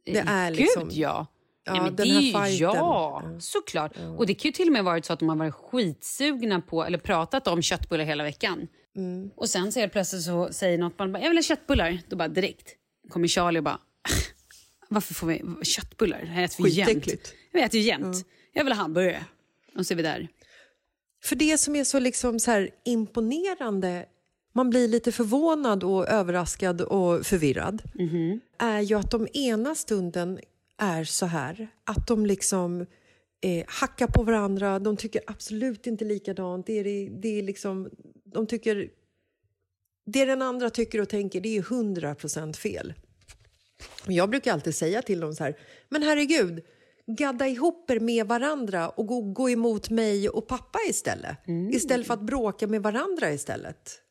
Det är Gud, liksom- ja. Ja, Nej, men den det här är ju, fighten. ja, Ja. såklart. Och det kan ju till och med varit så att de har varit skitsugna på, eller pratat om köttbullar hela veckan. Mm. Och sen så helt plötsligt så säger något barn, bara, jag vill ha köttbullar. Då bara direkt kommer Charlie och bara, varför får vi köttbullar? Det här äter vi jämt. Vi äter ju jämt. Jag vill ha hamburgare. Och så är vi där. För det som är så, liksom så här imponerande, man blir lite förvånad och överraskad och förvirrad, är ju att de ena stunden är så här, att de liksom eh, hackar på varandra, de tycker absolut inte likadant, det är, det är liksom, de tycker, det den andra tycker och tänker, det är hundra procent fel. Och Jag brukar alltid säga till dem så här, men herregud, gadda ihop er med varandra och gå, gå emot mig och pappa istället. Istället för att bråka med varandra istället.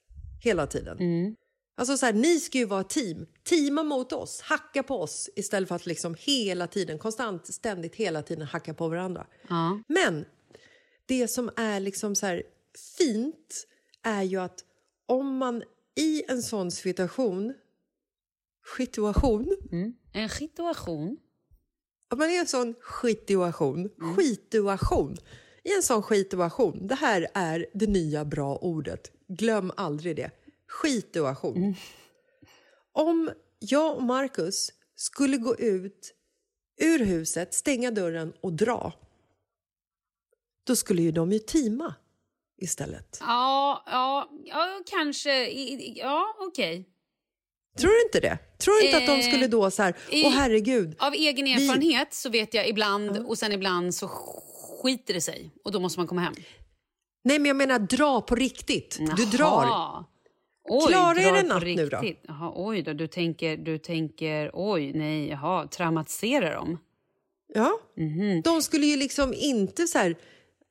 hela tiden. Mm. Alltså så här, ni ska ju vara team. Teama mot oss, hacka på oss istället för att liksom hela tiden, konstant, ständigt, hela tiden hacka på varandra. Ja. Men det som är liksom så här fint är ju att om man i en sån situation, situation, Mm. En situation. Om man är i en sån skituation, skituation, i en sån skituation, det här är det nya bra ordet, glöm aldrig det, skituation. Om jag och Marcus skulle gå ut ur huset, stänga dörren och dra, då skulle ju de ju teama istället. Ja, ja, ja kanske. Ja, okej. Tror du inte det? Tror du inte att de Eh, skulle då så här, åh herregud, Av egen erfarenhet så vet jag ibland och sen ibland så skiter det sig och då måste man komma hem. nej men jag menar dra på riktigt, du drar. Jaha. Oj, Klarar er en natt nu då? Jaha, oj då, du tänker, du tänker, oj, nej, jaha, traumatisera dem? Ja. Mhm. De skulle ju liksom inte så här...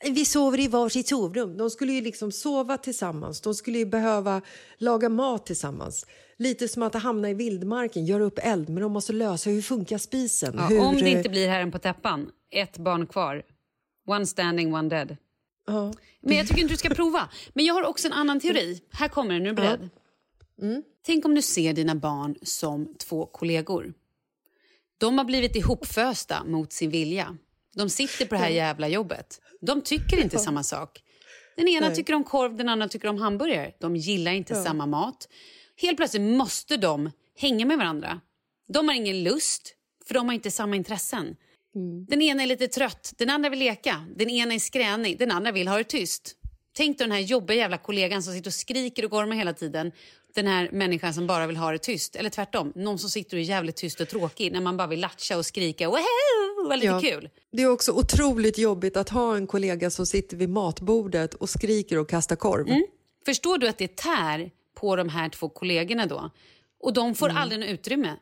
Vi sover i varsitt sovrum. De skulle ju liksom sova tillsammans. De skulle ju behöva laga mat tillsammans. Lite som att hamna i vildmarken, göra upp eld, men de måste lösa hur funkar spisen? Ja, hur, om det inte blir herren på täppan, ett barn kvar. One standing, one dead. Ja. Men jag tycker inte du ska prova. Men jag har också en annan teori. Här kommer den, är du beredd? Mm. Tänk om du ser dina barn som två kollegor. De har blivit ihopfösta mot sin vilja. De sitter på det här jävla jobbet. De tycker inte samma sak. Den ena Nej. tycker om korv, den andra tycker om hamburgare. De gillar inte samma mat. Helt plötsligt måste de hänga med varandra. De har ingen lust, för de har inte samma intressen. Den ena är lite trött, den andra vill leka. Den ena är skränig, den andra vill ha det tyst. Tänk dig den här jobbiga jävla kollegan som sitter och skriker och gormar hela tiden. Den här människan som bara vill ha det tyst. Eller tvärtom, någon som sitter och är jävligt tyst och tråkig när man bara vill latcha och skrika och lite Ja. kul. Det är också otroligt jobbigt att ha en kollega som sitter vid matbordet och skriker och kastar korv. Mm. Förstår du att det tär på de här två kollegorna då? Och de får aldrig något utrymme.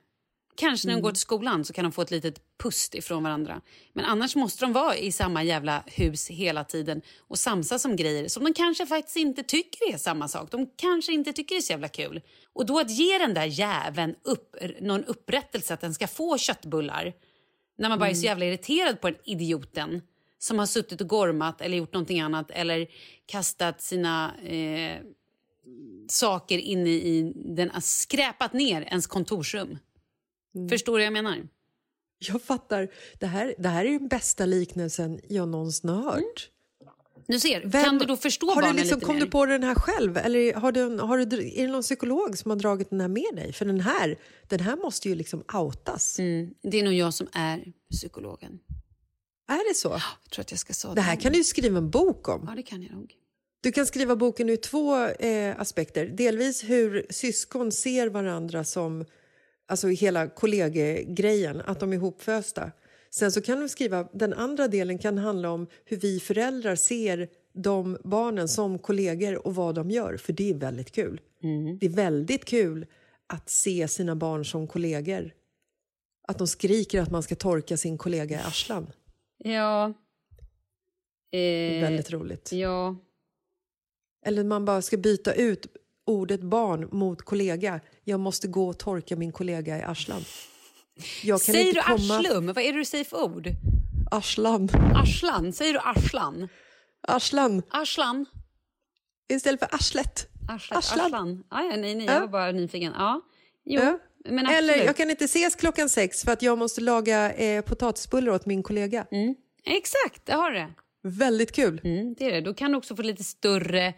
Kanske när de går till skolan så kan de få ett litet pust ifrån varandra. Men annars måste de vara i samma jävla hus hela tiden och samsas om grejer som de kanske faktiskt inte tycker är samma sak. De kanske inte tycker det är så jävla kul. Och då att ge den där jäveln upp, någon upprättelse att den ska få köttbullar när man bara är så jävla irriterad på den idioten som har suttit och gormat eller gjort någonting annat eller kastat sina eh, saker inne i den, skräpat ner ens kontorsrum. Förstår du vad jag menar? Jag fattar. Det här, det här är den bästa liknelsen jag någonsin har hört. Du ser, Vem- kan du då förstå har du liksom, lite Kom mer? du på den här själv? Eller har du, har du, är det någon psykolog som har dragit den här med dig? För den här, den här måste ju liksom outas. Mm, det är nog jag som är psykologen. Är det så? Jag tror att jag ska säga Det här kan du ju skriva en bok om. Ja, det kan jag nog. Du kan skriva boken ur två eh, aspekter. Delvis hur syskon ser varandra som, alltså hela kollegegrejen, att de är ihopfösta. Sen så kan du skriva, den andra delen kan handla om hur vi föräldrar ser de barnen som kollegor och vad de gör, för det är väldigt kul. Det är väldigt kul att se sina barn som kollegor. Att de skriker att man ska torka sin kollega i arslan. Ja. Det är Eh, väldigt roligt. ja. Eller man bara ska byta ut ordet barn mot kollega. Jag måste gå och torka min kollega i arslan. Säger du komma... arslum? Vad är det du säger för ord? Arslan. Arslan? Säger du arslan? Arslan. Arslan? Istället för arslet. Arslet, Arslan. arslan. Ah, ja, nej, nej, Ja. jag var bara nyfiken. Ja. Jo, Ja. men absolut. Eller jag kan inte ses klockan sex för att jag måste laga eh, potatisbullar åt min kollega. Exakt, det har du det. Väldigt kul. Mm, det är det. Då kan du också få lite större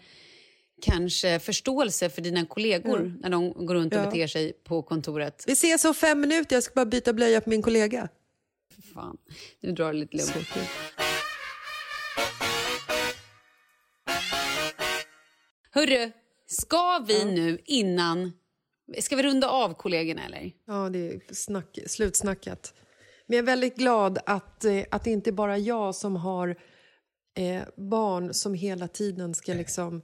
kanske förståelse för dina kollegor när de går runt och Ja. beter sig på kontoret. Vi ses om fem minuter. Jag ska bara byta blöja på min kollega. Fan, nu drar det lite lugnt. Hörru, ska vi nu innan... Ska vi runda av kollegorna eller? Ja, det är snack, slutsnackat. Men jag är väldigt glad att, eh, att det inte bara är jag som har eh, barn som hela tiden ska liksom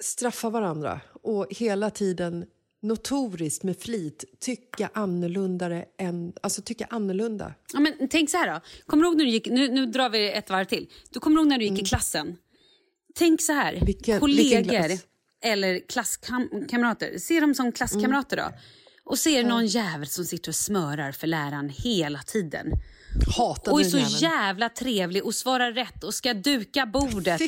straffa varandra och hela tiden notoriskt med flit tycka annorlunda än, alltså tycka annorlunda. Ja, men tänk så här då. Kommer du ihåg när du gick... Nu, nu drar vi ett varv till. Du kommer ihåg när du gick i klassen? Tänk så här. Mm. Vilken- kollegor. vilken eller klasskamrater. Se dem som klasskamrater då. Och ser någon jävel som sitter och smörar för läraren hela tiden. Hatade Och är så jäveln. jävla trevlig och svarar rätt och ska duka bordet.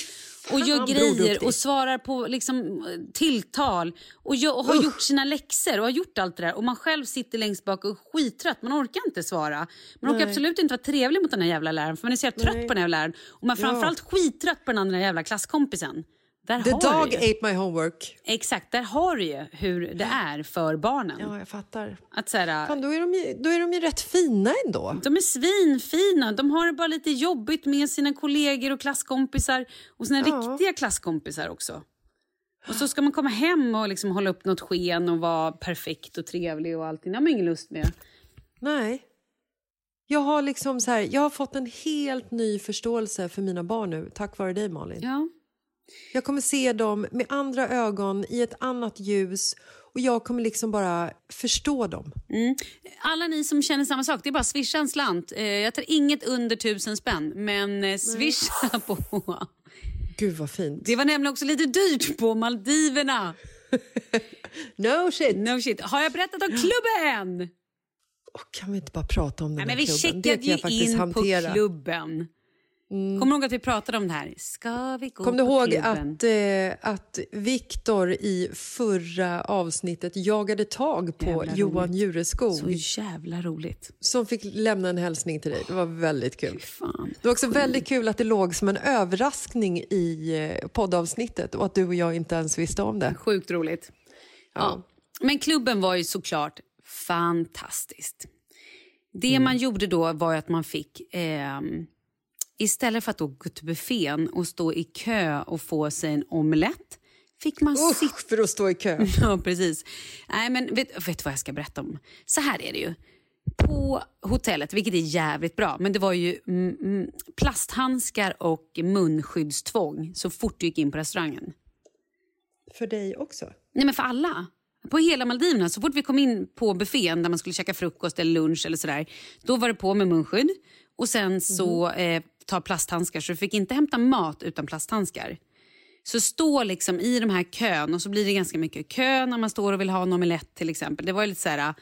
Och gör grejer och svarar på liksom, tilltal och, gör, och har gjort sina läxor och har gjort allt det där. Och man själv sitter längst bak och är skittrött. Man orkar inte svara. Man orkar absolut inte vara trevlig mot den här jävla läraren för man är så jävla trött på den här läraren. Och man är framförallt skittrött på den andra jävla klasskompisen. Där The dog ate my homework. Exakt, där har du ju hur det är för barnen. Ja, jag fattar. Att så här, Fan, då, är de ju, då är de ju rätt fina ändå. de är svinfina. De har det bara lite jobbigt med sina kollegor och klasskompisar och sina Ja. riktiga klasskompisar också. Och så ska man komma hem och liksom hålla upp något sken och vara perfekt och trevlig och allting. Det har man ingen lust med. Nej. Jag har, liksom så här, jag har fått en helt ny förståelse för mina barn nu, tack vare dig Malin. Ja. Jag kommer se dem med andra ögon, i ett annat ljus och jag kommer liksom bara förstå dem. Alla ni som känner samma sak, det är bara swisha en slant. Eh, Jag tar inget under tusen spänn, men eh, swisha på. Gud vad fint. Det var nämligen också lite dyrt på Maldiverna. No shit! No shit. Har jag berättat om klubben? Åh, kan vi inte bara prata om den Nej, men vi klubben? Checkade ju in hantera. Mm. på klubben. Kommer du ihåg att vi pratade om det här? Ska vi gå Kom du ihåg klubben? att, eh, att Viktor i förra avsnittet jagade tag på Jävla Johan roligt. Djureskog Så jävla roligt. som fick lämna en hälsning till dig? Det var väldigt kul. Fan. Det var också väldigt kul att det låg som en överraskning i eh, poddavsnittet och att du och jag inte ens visste om det. Sjukt roligt. Ja. Men klubben var ju såklart fantastiskt. Det Mm. man gjorde då var att man fick... ehm, istället för att då gå till buffén och stå i kö och få sig en omelett fick man Usch, för att stå i kö. Ja, precis. Nej, men vet, vet du vad jag ska berätta om? Så här är det ju. På hotellet, vilket är jävligt bra, men det var ju mm, mm, plasthandskar och munskyddstvång så fort du gick in på restaurangen. För dig också? Nej, men för alla. På hela Maldiverna, så fort vi kom in på buffén där man skulle käka frukost eller lunch eller sådär, då var det på med munskydd och sen så eh, ta plasthandskar så du fick inte hämta mat utan plasthandskar. Så stå liksom i de här kön och så blir det ganska mycket kö när man står och vill ha en omelett till exempel. Det var lite så här,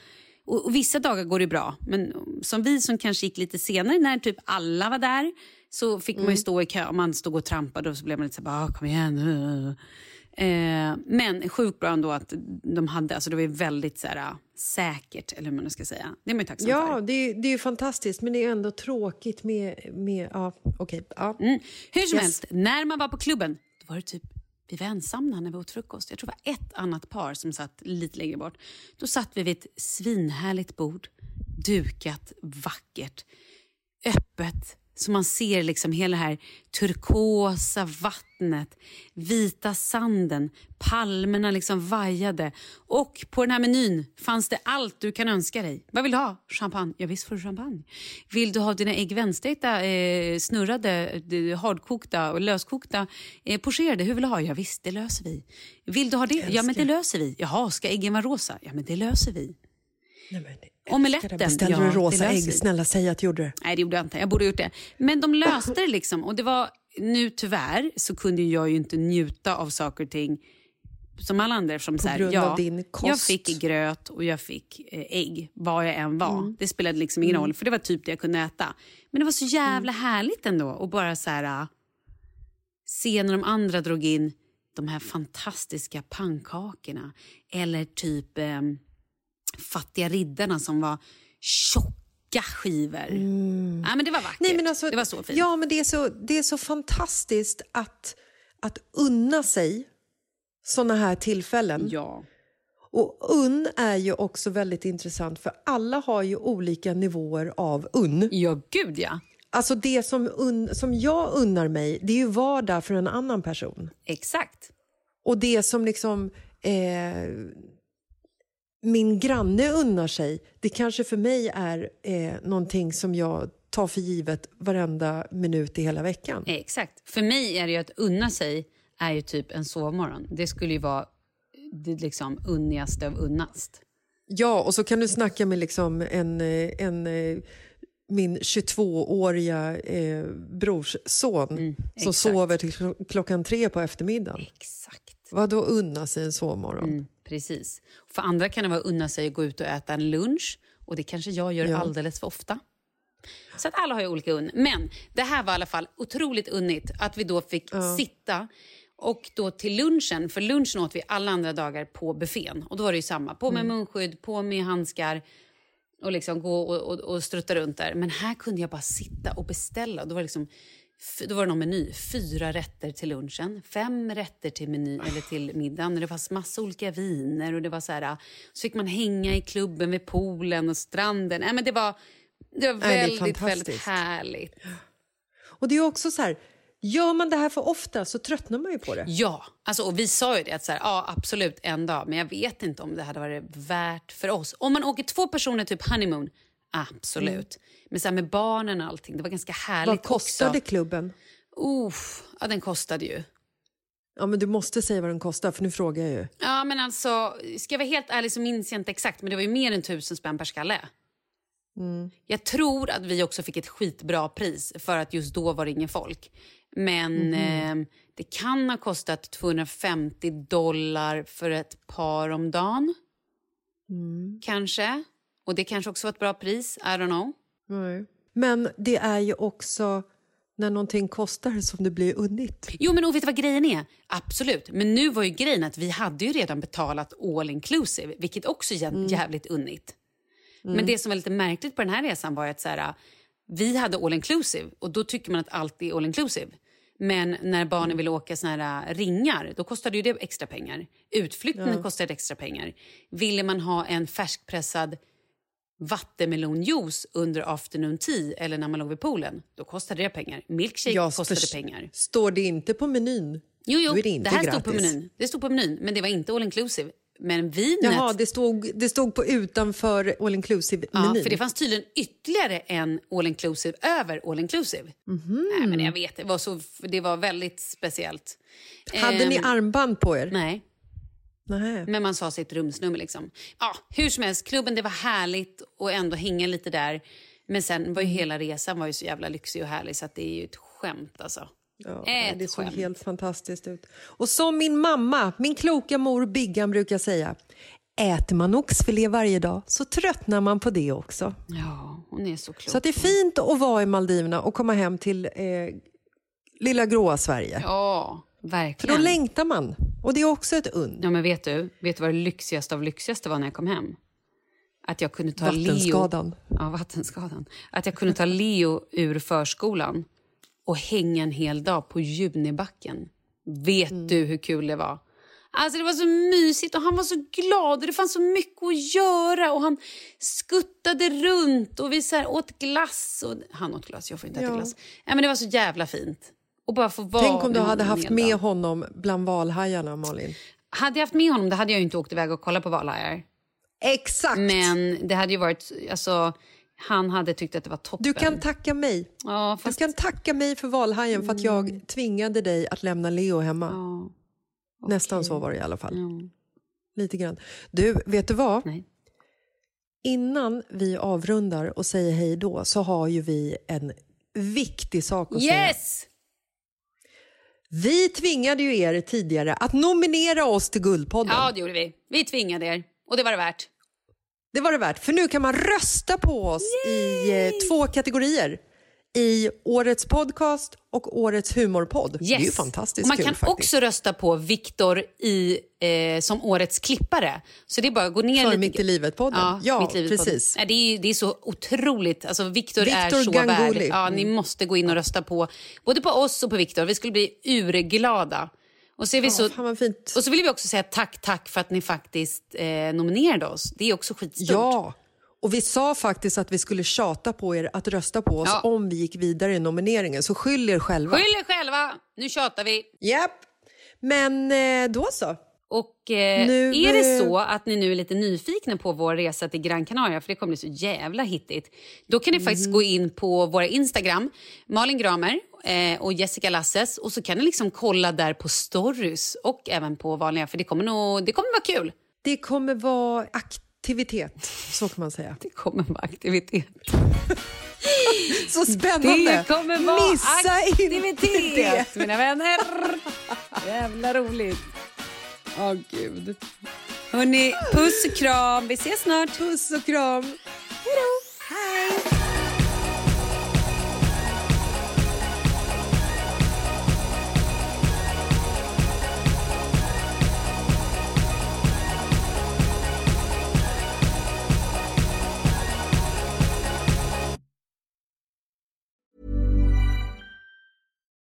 och, och vissa dagar går det bra, men som vi som kanske gick lite senare när typ alla var där så fick man ju stå i kö och man stod och trampade och så blev man lite så här, bara, "Ah, kom igen. Uh." Eh, men sjukt bra ändå att de hade, alltså det var ju väldigt så här, säkert, eller hur man ska säga. Det är man ju tacksam Ja, för. det är, det är ju fantastiskt, men det är ändå tråkigt med... med ja, okej. ja. Mm. Hur som Yes. helst, när man var på klubben, då var det typ vi var ensamma när vi åt frukost. Jag tror det var ett annat par som satt lite längre bort. Då satt vi vid ett svinhärligt bord, dukat, vackert, öppet. Så man ser liksom hela det här turkosa vattnet, vita sanden, palmerna liksom vajade. Och på den här menyn fanns det allt du kan önska dig. Vad vill du ha? Champagne? Ja, visst får du champagne. Vill du ha dina ägg vändstekta, eh, snurrade, hardkokta och löskokta, eh, pocherade? Hur vill du ha? Ja, visst, det löser vi. Vill du ha det? Ja, men det löser vi. Jaha, ska äggen vara rosa? Ja, men det löser vi. Nej, men, Omeletten, Beställde ja, du rosa ägg? Snälla, säg att du gjorde det. Nej, det gjorde jag inte. Jag borde ha gjort det. Men de löste det liksom. Och det var, nu tyvärr så kunde jag ju inte njuta av saker och ting som alla andra. Eftersom, så här, grund ja, av din kost. Jag fick gröt och jag fick eh, ägg, vad jag än var. Mm. Det spelade liksom ingen roll, för det var typ det jag kunde äta. Men det var så jävla Mm. härligt ändå att bara så här, äh, se när de andra drog in de här fantastiska pannkakorna. Eller typ eh, fattiga riddarna som var tjocka skivor. Ja, men det var vackert. Mm. Nej, men alltså, det var så fint. Ja, men det är så, det är så fantastiskt att, att unna sig såna här tillfällen. Ja. Och unn är ju också väldigt intressant för alla har ju olika nivåer av unn. Ja, gud ja. Alltså det som, unn, som jag unnar mig, det är ju vardag för en annan person. Exakt. Och det som liksom eh, min granne unnar sig, det kanske för mig är eh, någonting som jag tar för givet varenda minut i hela veckan. Exakt. För mig är det ju att unna sig är ju typ en sovmorgon. Det skulle ju vara det liksom unnigaste av unnast. Ja, och så kan du snacka med liksom en, eh, en, eh, min 22-åriga eh, brorsson som Mm, exakt. sover till klo- klockan tre på eftermiddagen. Exakt. Vad då unna sig en sovmorgon? Mm, precis. För andra kan det vara unna sig att gå ut och äta en lunch. Och det kanske jag gör Ja. alldeles för ofta. Så att alla har ju olika unn. Men det här var i alla fall otroligt unnigt att vi då fick sitta och då till lunchen, för lunchen åt vi alla andra dagar på buffén. Och då var det ju samma, på med munskydd, på med handskar och liksom gå och, och, och strutta runt där. Men här kunde jag bara sitta och beställa. Då var det, liksom, då var det någon meny. Fyra rätter till lunchen, fem rätter till, meny, eller till middagen. Och det var massa olika viner. Och det var så, här, så fick man hänga i klubben vid poolen och stranden. Nej, men det var, det var Nej, det väldigt, väldigt härligt. Och det är också så här, gör man det här för ofta så tröttnar man ju på det. Ja, alltså, och vi sa ju det att så här, ja, absolut en dag, men jag vet inte om det hade varit värt för oss. Om man åker två personer typ honeymoon, absolut. Men så här, med barnen och allting, det var ganska härligt Vad kostade också. klubben? Uff, ja, den kostade ju. Ja, men du måste säga vad den kostar, för nu frågar jag ju. Ja, men alltså, ska jag vara helt ärlig så minns jag inte exakt, men det var ju mer än tusen spänn per skalle. Jag tror att vi också fick ett skitbra pris för att just då var det ingen folk. Men eh, det kan ha kostat 250 dollar för ett par om dagen. Kanske. Och det kanske också var ett bra pris. I don't know. Nej. Men det är ju också när någonting kostar som det blir unnigt. Jo, men och vet du vad grejen är? Absolut. Men nu var ju grejen att vi hade ju redan betalat all inclusive, vilket också är Mm. jävligt unnigt. Men det som var lite märkligt på den här resan var att så här, vi hade all inclusive och då tycker man att allt är all inclusive. Men när barnen ville åka såna här ringar, då kostade ju det extra pengar. Utflykten kostade extra pengar. Ville man ha en färskpressad vattenmelonjuice under afternoon tea eller när man låg vid poolen, då kostade det pengar. Milkshake Jag kostade pengar. Står det inte på menyn, Jo, jo det det, här gratis. stod på menyn. Det stod på menyn, men det var inte all inclusive. Men vinet... Jaha, det stod, det stod på utanför all inclusive-menyn. Ja, för det fanns tydligen ytterligare en all inclusive över all inclusive. Mhm. Nej, men jag vet, det var, så, det var väldigt speciellt. Hade ni Ehm, armband på er? Nej, Nej. men man sa sitt rumsnummer. Liksom. Ja, hur som helst, klubben det var härligt och ändå hänga lite där. Men sen var ju hela resan var ju så jävla lyxig och härlig så att det är ju ett skämt alltså. Ja, Ett det såg skämt. helt fantastiskt ut. Och som min mamma, min kloka mor Biggan brukar säga, äter man oxfilé varje dag så tröttnar man på det också. Ja, hon är så klok. Så det är fint att vara i Maldiverna och komma hem till eh, lilla gråa Sverige. Ja, För verkligen. då längtar man. Och det är också ett und. Ja, men vet du, vet du vad det lyxigaste av lyxigaste var när jag kom hem? Att jag kunde ta Leo... Vattenskadan. Ja, vattenskadan. Att jag kunde ta Leo ur förskolan och hänga en hel dag på Junibacken. Vet Mm. du hur kul det var? Alltså det var så mysigt och han var så glad och det fanns så mycket att göra och han skuttade runt och vi så åt glass. Och, han åt glass, jag får inte äta Ja. glass. Ja, men det var så jävla fint. Och bara få vara Tänk om du hade haft med honom bland valhajarna, Malin. Hade jag haft med honom då hade jag inte åkt iväg och kollat på valhajar. Exakt! Men det hade ju varit, alltså, han hade tyckt att det var toppen. Du kan tacka mig. ja, Du fast, kan tacka mig för valhajen för att jag tvingade dig att lämna Leo hemma. ja, Nästan så var det i alla fall. ja. Lite grann. Du, vet du vad? Nej. Innan vi avrundar och säger hej då så har ju vi en viktig sak att säga. Vi tvingade ju er tidigare att nominera oss till Guldpodden. Ja, det gjorde vi. Vi tvingade er. Och det var det värt. Det var det värt, för nu kan man rösta på oss i eh, två kategorier. I Årets podcast och Årets humorpodd. Det är ju Yes. fantastiskt och man kul kan faktiskt. också rösta på Viktor i, eh, som årets klippare. Så det är bara att gå ner För lite. Mitt i livet-podden. Ja, Mitt i livet-podden. precis. Nej, det, är, det är så otroligt. Alltså, Viktor är så Ganguly. värd. Ja, ni måste gå in och rösta på både på oss och på Viktor. Vi skulle bli urglada. Och så, vi Ja, så, fint. och så vill vi också säga tack, tack för att ni faktiskt eh, nominerade oss. Det är också skitstort. Ja, och vi sa faktiskt att vi skulle tjata på er att rösta på oss Ja. om vi gick vidare i nomineringen. Så skyll er själva. Skyll er själva! Nu tjatar vi. Japp. Men eh, då så. Och eh, Nu, är det så att ni nu är lite nyfikna på vår resa till Gran Canaria, för det kommer bli så jävla hittigt, då kan ni faktiskt Mhm. gå in på våra Instagram, Malin Gramer eh, och Jessica Lasses, och så kan ni liksom kolla där på stories och även på vanliga, för det kommer nog, det kommer vara kul. Det kommer vara aktivitet, så kan man säga. Det kommer vara aktivitet. Så spännande! Det kommer vara Missa aktivitet, det. mina vänner. Jävla roligt. Åh, gud. Hörni, puss och kram. Vi ses snart. Puss och kram. Hej då. Hej.